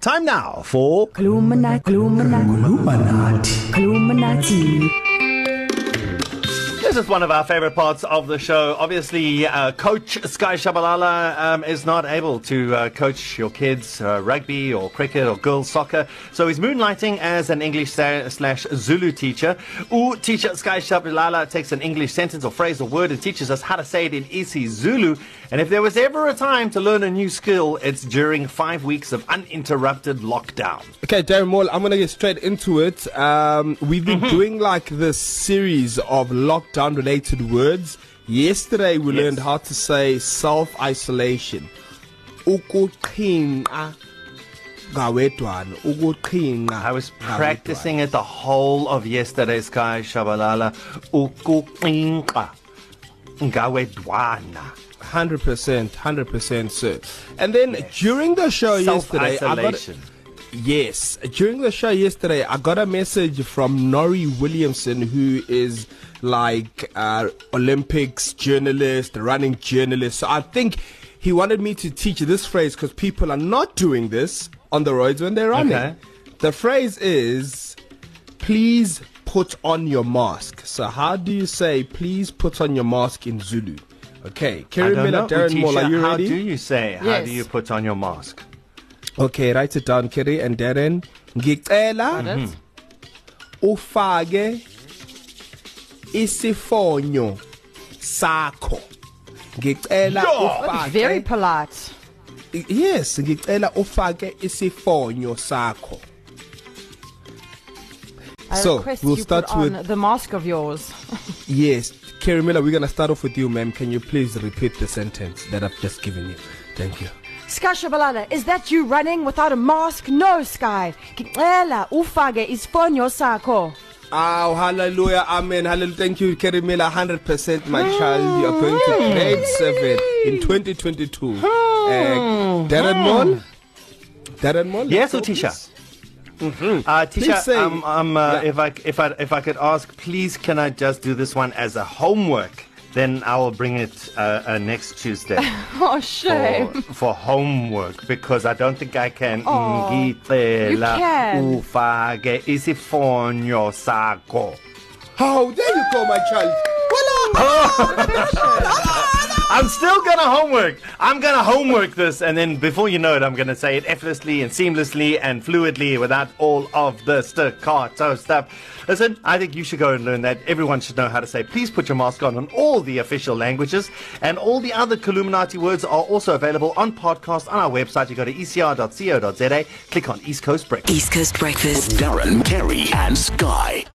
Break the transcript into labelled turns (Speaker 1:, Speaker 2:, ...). Speaker 1: Time now for Gluminati Gluminati Gluminati Gluminati This is one of our favorite parts of the show. Obviously, uh, Coach Sky Shabalala um, is not able to uh, coach your kids uh, rugby or cricket or girls soccer, so he's moonlighting as an English slash Zulu teacher. Ooh, teacher Sky Shabalala takes an English sentence or phrase or word and teaches us how to say it in Isi Zulu. And if there was ever a time to learn a new skill, it's during five weeks of uninterrupted lockdown.
Speaker 2: Okay, Darren Moore, I'm going to get straight into it. Um, we've been mm-hmm. doing like this series of lockdown down related words. Yesterday we yes. learned how to say self isolation. Ukuqhinqa ngawedwana
Speaker 1: ukuqhinqa I was practicing it the whole of yesterday's guy Shabalala ukuqhinqa ngawedwana
Speaker 2: 100% 100% sir. And then yes. during the show yesterday
Speaker 1: I got
Speaker 2: Yes, during the show yesterday, I got a message from Nori Williamson, who is like uh, Olympics journalist, running journalist. So I think he wanted me to teach this phrase because people are not doing this on the roads when they're running. Okay. The phrase is, "Please put on your mask." So how do you say "Please put on your mask" in Zulu? Okay, Kerry Miller, Darren Mola, you how ready?
Speaker 1: How do you say? Yes. How do you put on your mask?
Speaker 2: Okay, write it down Kerry and Darren. Ngicela ufake isifonyo sakho. Ngicela ufake Very polite. Yes, ngicela ufake isifonyo sakho.
Speaker 3: I so we'll start with the mask of yours.
Speaker 2: yes, Kerry Miller, we're going to start off with you, ma'am. Can you please repeat the sentence that I've just given you? Thank you.
Speaker 3: Skashabalala, is that you running without a mask? No, Sky. Ngicela ufake isifonyo sakho.
Speaker 2: Oh, hallelujah. Amen. Hallelujah. Thank you, Kerimela. 100% my mm. child. You are going to grade 7 in 2022. Mm. Uh, Darren mm. Moll? Darren Moll?
Speaker 1: Yes, Utisha. This? Mm-hmm. Uh, Tisha, say, um, um, uh, yeah. if I if I if I could ask, please, can I just do this one as a homework? then I'll bring it uh, uh, next Tuesday.
Speaker 3: oh, shame.
Speaker 1: For, for, homework, because I don't think I can. Oh,
Speaker 3: ufage
Speaker 1: isifonyo sakho.
Speaker 2: Oh, there you go, my child. Voila!
Speaker 1: Oh, I'm still gonna homework. I'm gonna homework this, and then before you know it, I'm gonna say it effortlessly and seamlessly and fluidly without all of the staccato stuff. Listen, I think you should go and learn that. Everyone should know how to say please put your mask on on all the official languages. And all the other Columinati words are also available on podcast on our website. You go to ecr.co.za, click on East Coast Breakfast.
Speaker 4: East Coast Breakfast.
Speaker 1: Darren, Kerry, and Sky.